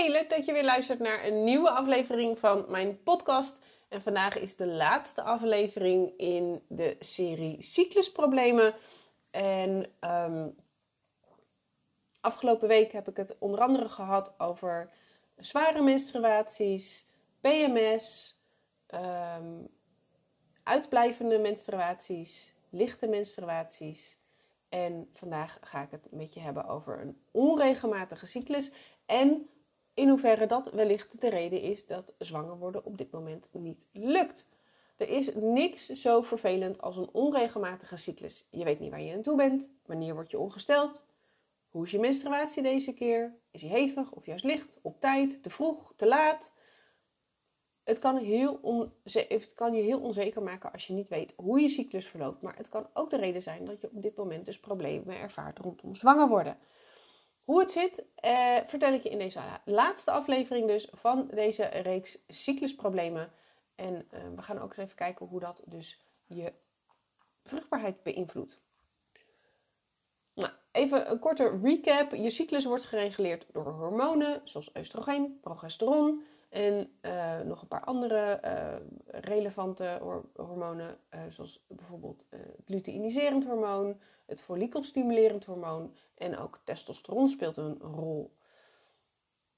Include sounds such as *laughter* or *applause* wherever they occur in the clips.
Hey, leuk dat je weer luistert naar een nieuwe aflevering van mijn podcast. En vandaag is de laatste aflevering in de serie Cyclusproblemen. En ehm, afgelopen week heb ik het onder andere gehad over zware menstruaties, PMS, ehm, uitblijvende menstruaties, lichte menstruaties. En vandaag ga ik het met je hebben over een onregelmatige cyclus en in hoeverre dat wellicht de reden is dat zwanger worden op dit moment niet lukt. Er is niks zo vervelend als een onregelmatige cyclus. Je weet niet waar je aan toe bent, wanneer word je ongesteld, hoe is je menstruatie deze keer, is hij hevig of juist licht, op tijd, te vroeg, te laat. Het kan, heel het kan je heel onzeker maken als je niet weet hoe je cyclus verloopt. Maar het kan ook de reden zijn dat je op dit moment dus problemen ervaart rondom zwanger worden. Hoe het zit, eh, vertel ik je in deze laatste aflevering dus van deze reeks cyclusproblemen. En eh, we gaan ook eens even kijken hoe dat dus je vruchtbaarheid beïnvloedt. Nou, even een korte recap. Je cyclus wordt gereguleerd door hormonen zoals oestrogeen, progesteron en uh, nog een paar andere uh, relevante hormonen, uh, zoals bijvoorbeeld het luteiniserend hormoon, het follikelstimulerend hormoon en ook testosteron speelt een rol.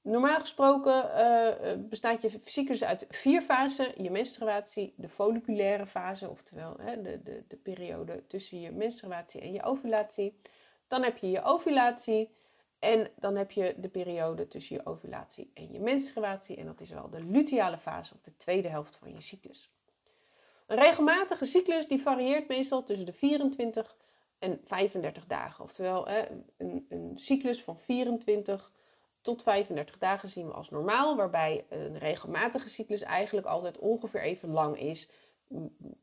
Normaal gesproken bestaat je cyclus uit vier fasen: je menstruatie, de folliculaire fase, oftewel hè, de, de, de periode tussen je menstruatie en je ovulatie. Dan heb je je ovulatie. En dan heb je de periode tussen je ovulatie en je menstruatie. En dat is wel de luteale fase of de tweede helft van je cyclus. Een regelmatige cyclus die varieert meestal tussen de 24 en 35 dagen. Oftewel, een, een cyclus van 24 tot 35 dagen zien we als normaal. Waarbij een regelmatige cyclus eigenlijk altijd ongeveer even lang is.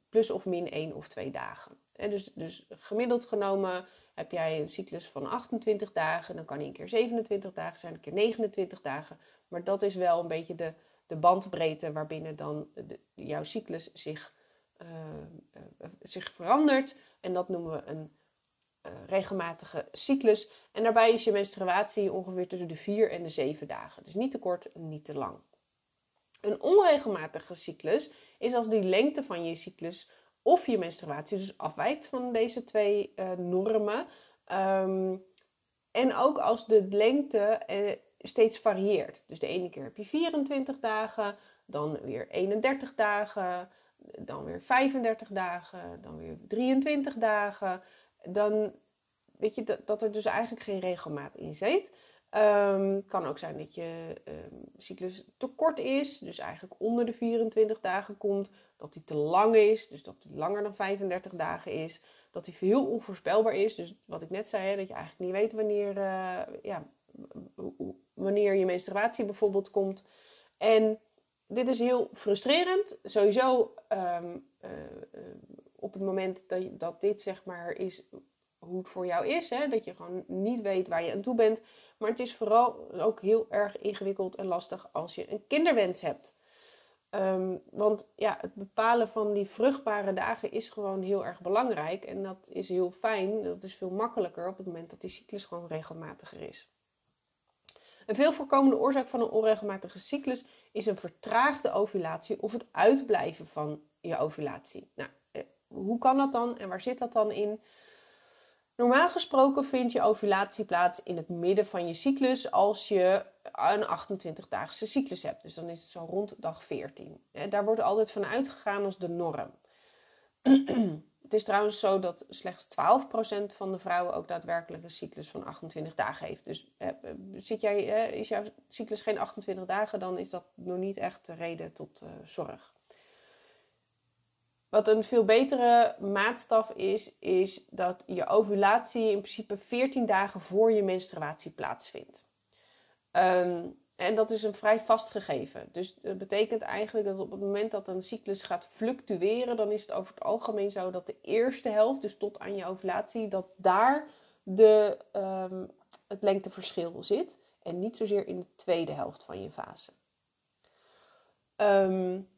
Plus of min 1 of 2 dagen. dus, dus gemiddeld genomen heb jij een cyclus van 28 dagen, dan kan hij een keer 27 dagen zijn, een keer 29 dagen. Maar dat is wel een beetje de, de bandbreedte waarbinnen dan jouw cyclus zich, uh, uh, zich verandert. En dat noemen we een regelmatige cyclus. En daarbij is je menstruatie ongeveer tussen de 4 en de 7 dagen. Dus niet te kort, niet te lang. Een onregelmatige cyclus is als die lengte van je cyclus of je menstruatie dus afwijkt van deze twee uh, normen. Um, en ook als de lengte uh, steeds varieert. Dus de ene keer heb je 24 dagen, dan weer 31 dagen, dan weer 35 dagen, dan weer 23 dagen. Dan weet je dat, dat er dus eigenlijk geen regelmaat in zit. Um, kan ook zijn dat je um, cyclus te kort is, dus eigenlijk onder de 24 dagen komt. Dat die te lang is, dus dat die langer dan 35 dagen is. Dat die heel onvoorspelbaar is, dus wat ik net zei, hè, dat je eigenlijk niet weet wanneer, uh, ja, wanneer je menstruatie bijvoorbeeld komt. En dit is heel frustrerend. Sowieso um, uh, uh, op het moment dat dit zeg maar is hoe het voor jou is. Hè? Dat je gewoon niet weet waar je aan toe bent. Maar het is vooral ook heel erg ingewikkeld en lastig als je een kinderwens hebt. Um, want ja, het bepalen van die vruchtbare dagen is gewoon heel erg belangrijk. En dat is heel fijn. Dat is veel makkelijker op het moment dat die cyclus gewoon regelmatiger is. Een veel voorkomende oorzaak van een onregelmatige cyclus is een vertraagde ovulatie of het uitblijven van je ovulatie. Nou, eh, hoe kan dat dan en waar zit dat dan in? Normaal gesproken vindt je ovulatie plaats in het midden van je cyclus als je een 28-daagse cyclus hebt. Dus dan is het zo rond dag 14. Daar wordt altijd van uitgegaan als de norm. *clears throat* het is trouwens zo dat slechts 12% van de vrouwen ook daadwerkelijk een cyclus van 28 dagen heeft. Dus zit jij, is jouw cyclus geen 28 dagen, dan is dat nog niet echt de reden tot uh, zorg. Wat een veel betere maatstaf is, is dat je ovulatie in principe 14 dagen voor je menstruatie plaatsvindt. Um, en dat is een vrij vast gegeven. Dus dat betekent eigenlijk dat op het moment dat een cyclus gaat fluctueren, dan is het over het algemeen zo dat de eerste helft, dus tot aan je ovulatie, dat daar de, um, het lengteverschil zit. En niet zozeer in de tweede helft van je fase. Um,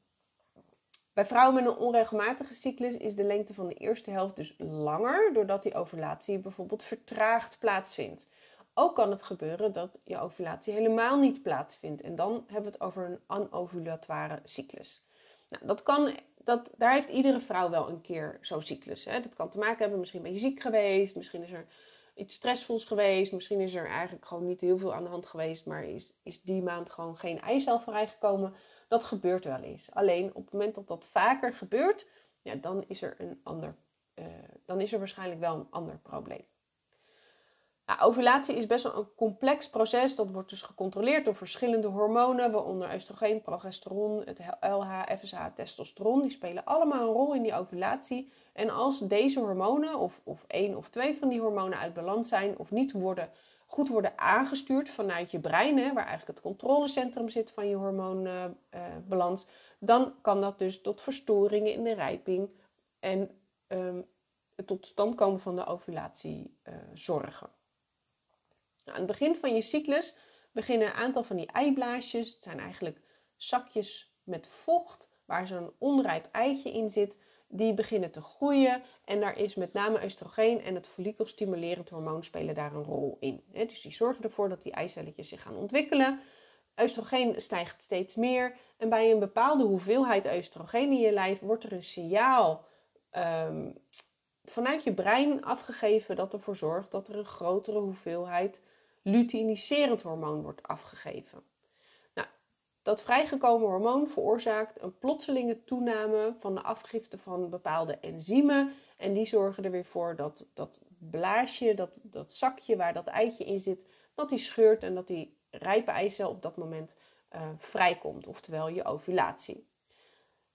bij vrouwen met een onregelmatige cyclus is de lengte van de eerste helft dus langer, doordat die ovulatie bijvoorbeeld vertraagd plaatsvindt. Ook kan het gebeuren dat je ovulatie helemaal niet plaatsvindt. En dan hebben we het over een anovulatoire cyclus. Nou, dat kan, dat, daar heeft iedere vrouw wel een keer zo'n cyclus. Hè? Dat kan te maken hebben, misschien ben je ziek geweest, misschien is er iets stressvols geweest, misschien is er eigenlijk gewoon niet heel veel aan de hand geweest, maar is, is die maand gewoon geen eicel vrijgekomen. Dat gebeurt wel eens. Alleen op het moment dat dat vaker gebeurt, ja, dan is er een ander, uh, dan is er waarschijnlijk wel een ander probleem. Nou, ovulatie is best wel een complex proces. Dat wordt dus gecontroleerd door verschillende hormonen, waaronder oestrogeen, progesteron, het LH, FSH, testosteron. Die spelen allemaal een rol in die ovulatie. En als deze hormonen, of, of één of twee van die hormonen uit balans zijn of niet worden, goed worden aangestuurd vanuit je brein, hè, waar eigenlijk het controlecentrum zit van je hormoonbalans, dan kan dat dus tot verstoringen in de rijping en het tot stand komen van de ovulatie zorgen. Nou, aan het begin van je cyclus beginnen een aantal van die eiblaasjes. Het zijn eigenlijk zakjes met vocht waar zo'n onrijp eitje in zit. Die beginnen te groeien en daar is met name oestrogeen en het follikelstimulerend hormoon spelen daar een rol in. Dus die zorgen ervoor dat die eicelletjes zich gaan ontwikkelen. Oestrogeen stijgt steeds meer en bij een bepaalde hoeveelheid oestrogeen in je lijf wordt er een signaal um, vanuit je brein afgegeven dat ervoor zorgt dat er een grotere hoeveelheid luteiniserend hormoon wordt afgegeven. Dat vrijgekomen hormoon veroorzaakt een plotselinge toename van de afgifte van bepaalde enzymen. En die zorgen er weer voor dat dat blaasje, dat, dat zakje waar dat eitje in zit, dat die scheurt en dat die rijpe eicel op dat moment uh, vrijkomt, oftewel je ovulatie.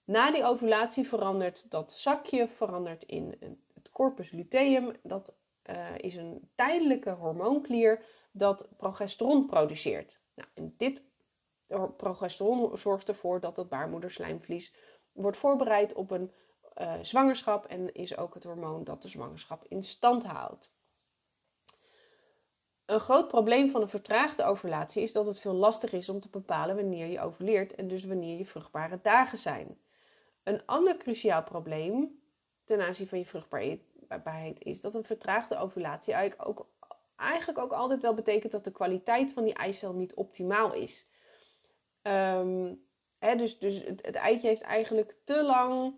Na die ovulatie verandert dat zakje verandert in het corpus luteum. Dat uh, is een tijdelijke hormoonklier dat progesteron produceert. Nou, en dit progesteron zorgt ervoor dat het baarmoederslijmvlies wordt voorbereid op een uh, zwangerschap en is ook het hormoon dat de zwangerschap in stand houdt. Een groot probleem van een vertraagde ovulatie is dat het veel lastiger is om te bepalen wanneer je ovuleert en dus wanneer je vruchtbare dagen zijn. Een ander cruciaal probleem ten aanzien van je vruchtbaarheid is dat een vertraagde ovulatie eigenlijk ook eigenlijk ook altijd wel betekent dat de kwaliteit van die eicel niet optimaal is. Ehm, hè, dus dus het, eitje heeft eigenlijk te lang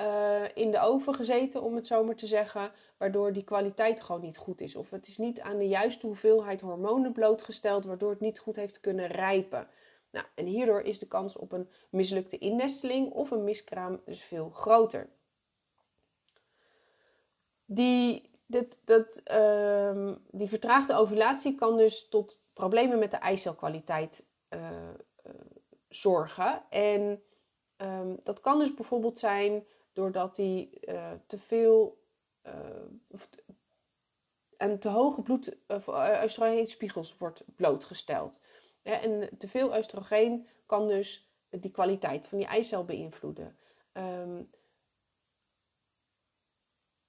uh, in de oven gezeten, om het zo maar te zeggen, waardoor die kwaliteit gewoon niet goed is. Of het is niet aan de juiste hoeveelheid hormonen blootgesteld, waardoor het niet goed heeft kunnen rijpen. Nou, en hierdoor is de kans op een mislukte innesteling of een miskraam dus veel groter. Die dit, dat, um, die vertraagde ovulatie kan dus tot problemen met de eicelkwaliteit uh, zorgen. En um, dat kan dus bijvoorbeeld zijn doordat die uh, te veel en te hoge bloed, oestrogeenspiegels wordt blootgesteld. En te veel oestrogeen kan dus die kwaliteit van die eicel beïnvloeden. Um,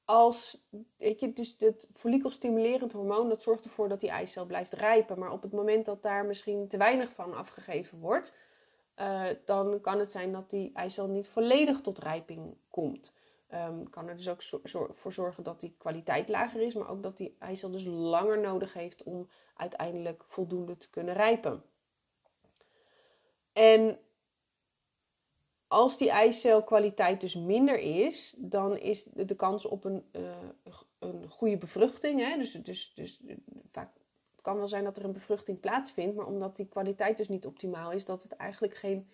als, weet je, dus het follikelstimulerend hormoon, dat zorgt ervoor dat die eicel blijft rijpen. Maar op het moment dat daar misschien te weinig van afgegeven wordt, uh, dan kan het zijn dat die eicel niet volledig tot rijping komt. Um, kan er dus ook voor zorgen dat die kwaliteit lager is, maar ook dat die eicel dus langer nodig heeft om uiteindelijk voldoende te kunnen rijpen. En als die eicelkwaliteit dus minder is, dan is de kans op een, uh, een goede bevruchting. Hè? Dus, dus, dus vaak kan wel zijn dat er een bevruchting plaatsvindt, maar omdat die kwaliteit dus niet optimaal is, dat het eigenlijk geen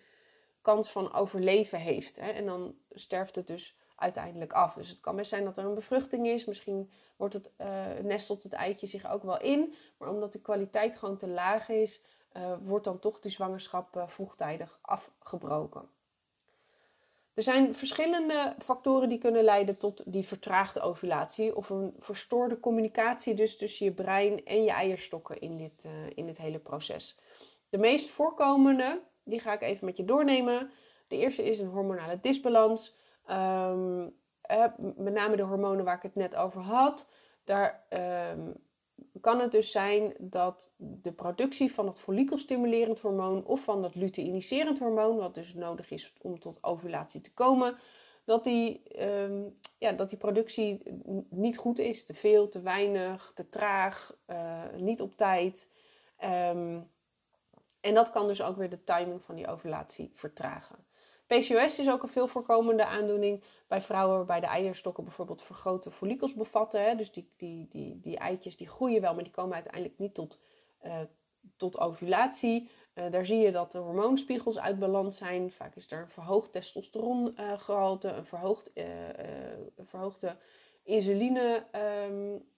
kans van overleven heeft. Hè? En dan sterft het dus uiteindelijk af. Dus het kan best zijn dat er een bevruchting is. Misschien wordt het, uh, nestelt het eitje zich ook wel in. Maar omdat de kwaliteit gewoon te laag is, uh, wordt dan toch die zwangerschap uh, vroegtijdig afgebroken. Er zijn verschillende factoren die kunnen leiden tot die vertraagde ovulatie of een verstoorde communicatie dus tussen je brein en je eierstokken in dit, uh, in dit hele proces. De meest voorkomende, die ga ik even met je doornemen. De eerste is een hormonale disbalans. Um, eh, met name de hormonen waar ik het net over had. Daar um, kan het dus zijn dat de productie van het follikelstimulerend hormoon of van dat luteiniserend hormoon, wat dus nodig is om tot ovulatie te komen, dat die, ehm, ja, dat die productie niet goed is. Te veel, te weinig, te traag, uh, niet op tijd. Um, en dat kan dus ook weer de timing van die ovulatie vertragen. PCOS is ook een veel voorkomende aandoening bij vrouwen waarbij de eierstokken bijvoorbeeld vergrote follikels bevatten. Hè? Dus die, die, die, die eitjes die groeien wel, maar die komen uiteindelijk niet tot, uh, tot ovulatie. Uh, daar zie je dat de hormoonspiegels uit balans zijn. Vaak is er een verhoogd testosterongehalte, een, verhoogd, een verhoogde insuline um,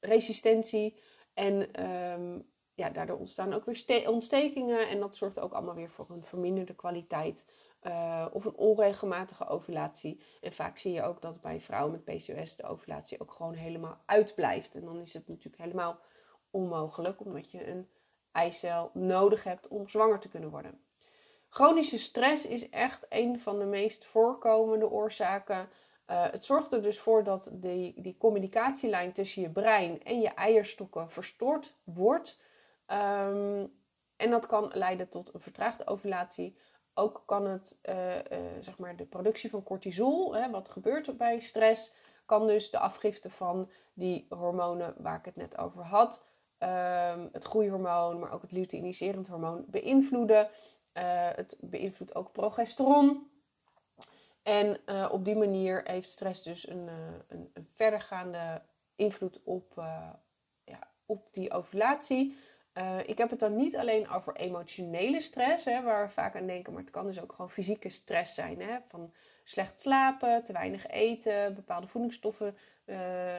resistentie. En um, ja, daardoor ontstaan ook weer ontstekingen. En dat zorgt ook allemaal weer voor een verminderde kwaliteit. Uh, of een onregelmatige ovulatie. En vaak zie je ook dat bij vrouwen met PCOS de ovulatie ook gewoon helemaal uitblijft. En dan is het natuurlijk helemaal onmogelijk, omdat je een eicel nodig hebt om zwanger te kunnen worden. Chronische stress is echt een van de meest voorkomende oorzaken. Uh, het zorgt er dus voor dat die, die communicatielijn tussen je brein en je eierstokken verstoord wordt. Um, en dat kan leiden tot een vertraagde ovulatie. Ook kan het, uh, uh, zeg maar, de productie van cortisol, hè, wat gebeurt er bij stress, kan dus de afgifte van die hormonen waar ik het net over had, um, het groeihormoon, maar ook het luteiniserend hormoon, beïnvloeden. Uh, het beïnvloedt ook progesteron. En op die manier heeft stress dus een, een, een verdergaande invloed op, ja, op die ovulatie. Uh, ik heb het dan niet alleen over emotionele stress, hè, waar we vaak aan denken, maar het kan dus ook gewoon fysieke stress zijn. Hè, van slecht slapen, te weinig eten, bepaalde voedingsstoffen uh,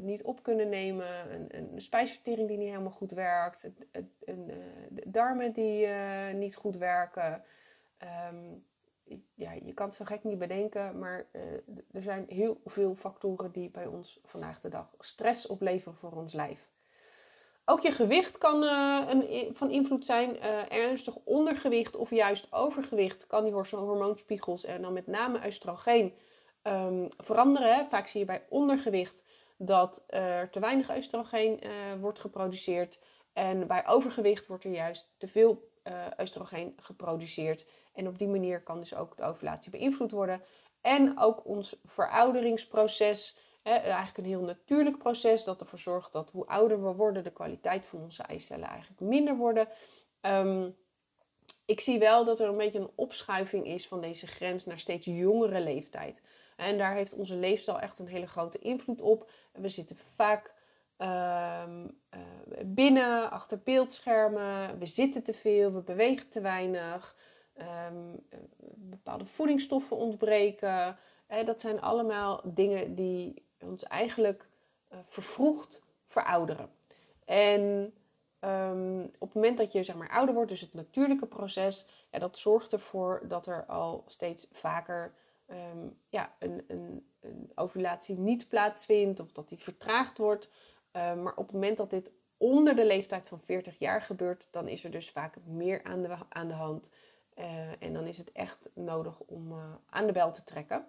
niet op kunnen nemen, een, een, spijsvertering die niet helemaal goed werkt, een, de darmen die niet goed werken. Um, ja, je kan het zo gek niet bedenken, maar er zijn heel veel factoren die bij ons vandaag de dag stress opleveren voor ons lijf. Ook je gewicht kan uh, een, van invloed zijn. Uh, ernstig ondergewicht of juist overgewicht kan die hormoonspiegels en dan met name oestrogeen um, veranderen. Vaak zie je bij ondergewicht dat er te weinig oestrogeen wordt geproduceerd. En bij overgewicht wordt er juist te veel oestrogeen geproduceerd. En op die manier kan dus ook de ovulatie beïnvloed worden. En ook ons verouderingsproces eigenlijk een heel natuurlijk proces dat ervoor zorgt dat hoe ouder we worden, de kwaliteit van onze eicellen eigenlijk minder worden. Um, ik zie wel dat er een beetje een opschuiving is van deze grens naar steeds jongere leeftijd. En daar heeft onze leefstijl echt een hele grote invloed op. We zitten vaak um, uh, binnen, achter beeldschermen. We zitten te veel, we bewegen te weinig. Um, bepaalde voedingsstoffen ontbreken. dat zijn allemaal dingen die ons eigenlijk uh, vervroegd verouderen. En um, op het moment dat je zeg maar, ouder wordt, dus het natuurlijke proces, dat zorgt ervoor dat er al steeds vaker um, ja, een, een, een, ovulatie niet plaatsvindt of dat die vertraagd wordt. Um, maar op het moment dat dit onder de leeftijd van 40 jaar gebeurt, dan is er dus vaak meer aan de, aan de hand. Uh, en dan is het echt nodig om uh, aan de bel te trekken.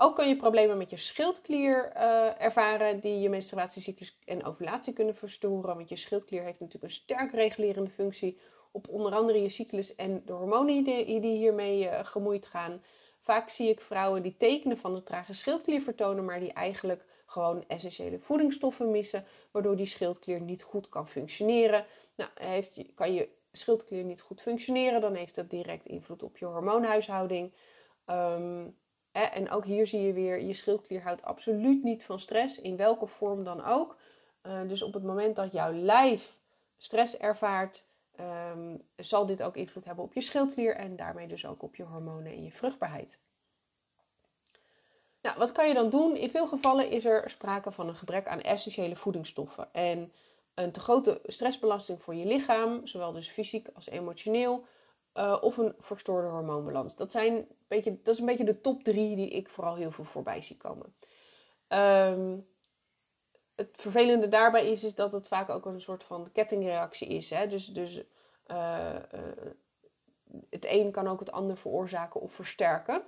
Ook kan je problemen met je schildklier uh, ervaren die je menstruatiecyclus en ovulatie kunnen verstoren. Want je schildklier heeft natuurlijk een sterk regulerende functie op onder andere je cyclus en de hormonen die, hiermee uh, gemoeid gaan. Vaak zie ik vrouwen die tekenen van de trage schildklier vertonen, maar die eigenlijk gewoon essentiële voedingsstoffen missen, waardoor die schildklier niet goed kan functioneren. Nou, heeft, kan je schildklier niet goed functioneren, dan heeft dat direct invloed op je hormoonhuishouding. Um, en ook hier zie je weer, je schildklier houdt absoluut niet van stress, in welke vorm dan ook. Uh, dus op het moment dat jouw lijf stress ervaart, um, zal dit ook invloed hebben op je schildklier en daarmee dus ook op je hormonen en je vruchtbaarheid. Nou, wat kan je dan doen? In veel gevallen is er sprake van een gebrek aan essentiële voedingsstoffen. En een te grote stressbelasting voor je lichaam, zowel dus fysiek als emotioneel, uh, of een verstoorde hormoonbalans. Dat, zijn beetje, dat is een beetje de top drie die ik vooral heel veel voorbij zie komen. Um, het vervelende daarbij is, is dat het vaak ook een soort van kettingreactie is. Hè? Dus, dus uh, uh, het een kan ook het ander veroorzaken of versterken.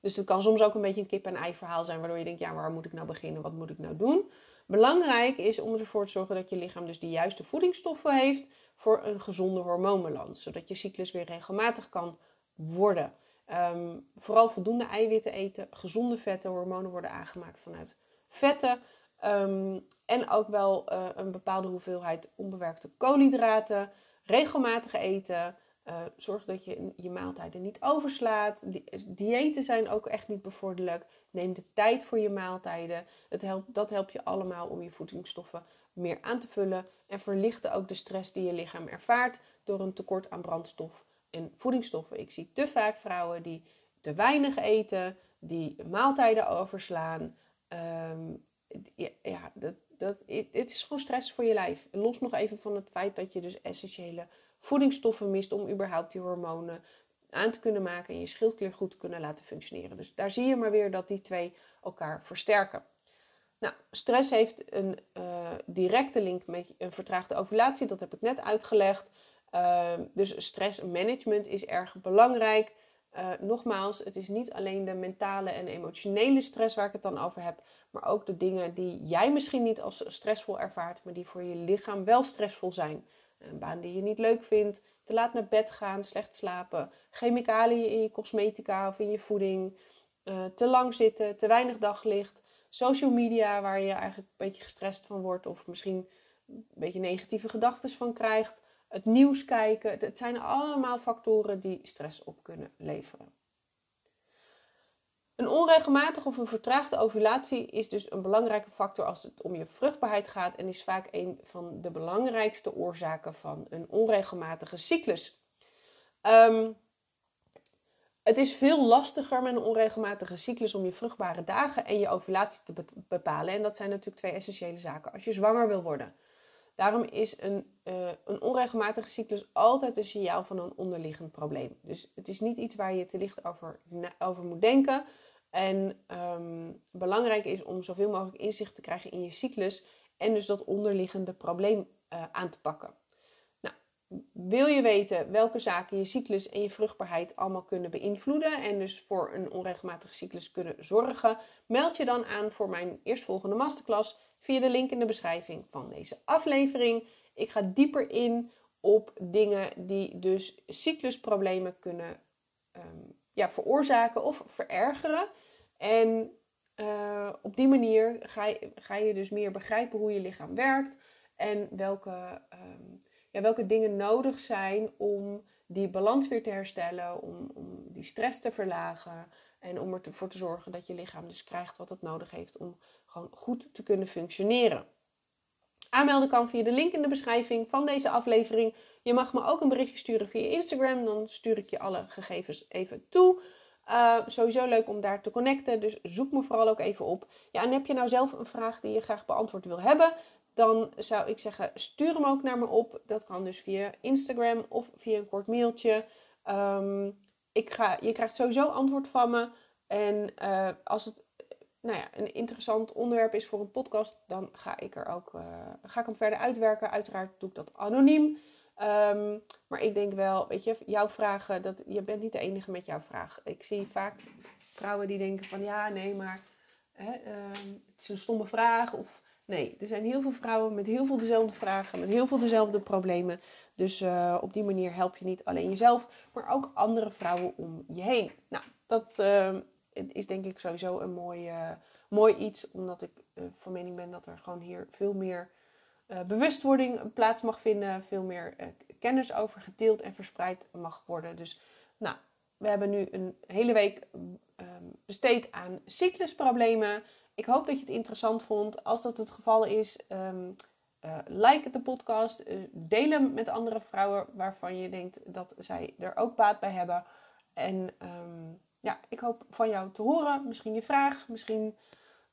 Dus het kan soms ook een beetje een kip-en-ei verhaal zijn, waardoor je denkt, ja, waar moet ik nou beginnen? Wat moet ik nou doen? Belangrijk is om ervoor te zorgen dat je lichaam dus de juiste voedingsstoffen heeft voor een gezonde hormoonbalans, zodat je cyclus weer regelmatig kan worden. Ehm, vooral voldoende eiwitten eten, gezonde vetten, hormonen worden aangemaakt vanuit vetten. Ehm, en ook wel uh, een bepaalde hoeveelheid onbewerkte koolhydraten. Regelmatig eten. Uh, zorg dat je je maaltijden niet overslaat. Diëten zijn ook echt niet bevorderlijk. Neem de tijd voor je maaltijden. Het helpt, dat helpt je allemaal om je voedingsstoffen meer aan te vullen. En verlichten ook de stress die je lichaam ervaart door een tekort aan brandstof en voedingsstoffen. Ik zie te vaak vrouwen die te weinig eten, die maaltijden overslaan. Um, ja, dat, dat, het is gewoon stress voor je lijf. Los nog even van het feit dat je dus essentiële voedingsstoffen mist om überhaupt die hormonen aan te kunnen maken en je schildklier goed te kunnen laten functioneren. Dus daar zie je maar weer dat die twee elkaar versterken. Nou, stress heeft een uh, directe link met een vertraagde ovulatie, dat heb ik net uitgelegd. Uh, dus stressmanagement is erg belangrijk. Uh, nogmaals, het is niet alleen de mentale en emotionele stress waar ik het dan over heb, maar ook de dingen die jij misschien niet als stressvol ervaart, maar die voor je lichaam wel stressvol zijn. Een baan die je niet leuk vindt, te laat naar bed gaan, slecht slapen, chemicaliën in je cosmetica of in je voeding, uh, te lang zitten, te weinig daglicht, social media waar je eigenlijk een beetje gestrest van wordt of misschien een beetje negatieve gedachten van krijgt, het nieuws kijken. Het zijn allemaal factoren die stress op kunnen leveren. Een onregelmatige of een vertraagde ovulatie is dus een belangrijke factor als het om je vruchtbaarheid gaat en is vaak een van de belangrijkste oorzaken van een onregelmatige cyclus. Um, het is veel lastiger met een onregelmatige cyclus om je vruchtbare dagen en je ovulatie te bepalen. En dat zijn natuurlijk twee essentiële zaken als je zwanger wil worden. Daarom is een, uh, een onregelmatige cyclus altijd een signaal van een onderliggend probleem. Dus het is niet iets waar je te licht over, over moet denken. En um, belangrijk is om zoveel mogelijk inzicht te krijgen in je cyclus en dus dat onderliggende probleem uh, aan te pakken. Nou, wil je weten welke zaken je cyclus en je vruchtbaarheid allemaal kunnen beïnvloeden en dus voor een onregelmatige cyclus kunnen zorgen, meld je dan aan voor mijn eerstvolgende masterclass via de link in de beschrijving van deze aflevering. Ik ga dieper in op dingen die dus cyclusproblemen kunnen um, ja, veroorzaken of verergeren. En uh, op die manier ga je, ga je dus meer begrijpen hoe je lichaam werkt en welke, um, ja, welke dingen nodig zijn om die balans weer te herstellen, om, om die stress te verlagen en om ervoor te zorgen dat je lichaam dus krijgt wat het nodig heeft om gewoon goed te kunnen functioneren. Aanmelden kan via de link in de beschrijving van deze aflevering. Je mag me ook een berichtje sturen via Instagram, dan stuur ik je alle gegevens even toe. Uh, sowieso leuk om daar te connecten, dus zoek me vooral ook even op. Ja, en heb je nou zelf een vraag die je graag beantwoord wil hebben, dan zou ik zeggen, stuur hem ook naar me op. Dat kan dus via Instagram of via een kort mailtje. Um, ik ga, je krijgt sowieso antwoord van me. En uh, als het nou ja, een interessant onderwerp is voor een podcast, dan ga ik, er ook, uh, ga ik hem verder uitwerken. Uiteraard doe ik dat anoniem. Um, maar ik denk wel, weet je, jouw vragen, dat, je bent niet de enige met jouw vraag. Ik zie vaak vrouwen die denken van ja, nee, maar hè, um, het is een stomme vraag. Of nee, er zijn heel veel vrouwen met heel veel dezelfde vragen, met heel veel dezelfde problemen. Dus uh, op die manier help je niet alleen jezelf, maar ook andere vrouwen om je heen. Nou, dat uh, is denk ik sowieso een mooi, uh, mooi iets, omdat ik van mening ben dat er gewoon hier veel meer bewustwording plaats mag vinden, veel meer kennis over gedeeld en verspreid mag worden. Dus nou, we hebben nu een hele week um, besteed aan cyclusproblemen. Ik hoop dat je het interessant vond. Als dat het geval is, um, uh, like de podcast, deel hem met andere vrouwen waarvan je denkt dat zij er ook baat bij hebben. En um, ja, ik hoop van jou te horen. Misschien je vraag, misschien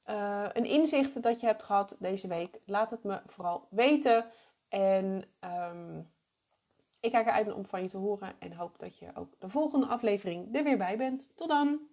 uh, een inzicht dat je hebt gehad deze week, laat het me vooral weten. En um, ik kijk eruit om van je te horen en hoop dat je ook de volgende aflevering er weer bij bent. Tot dan!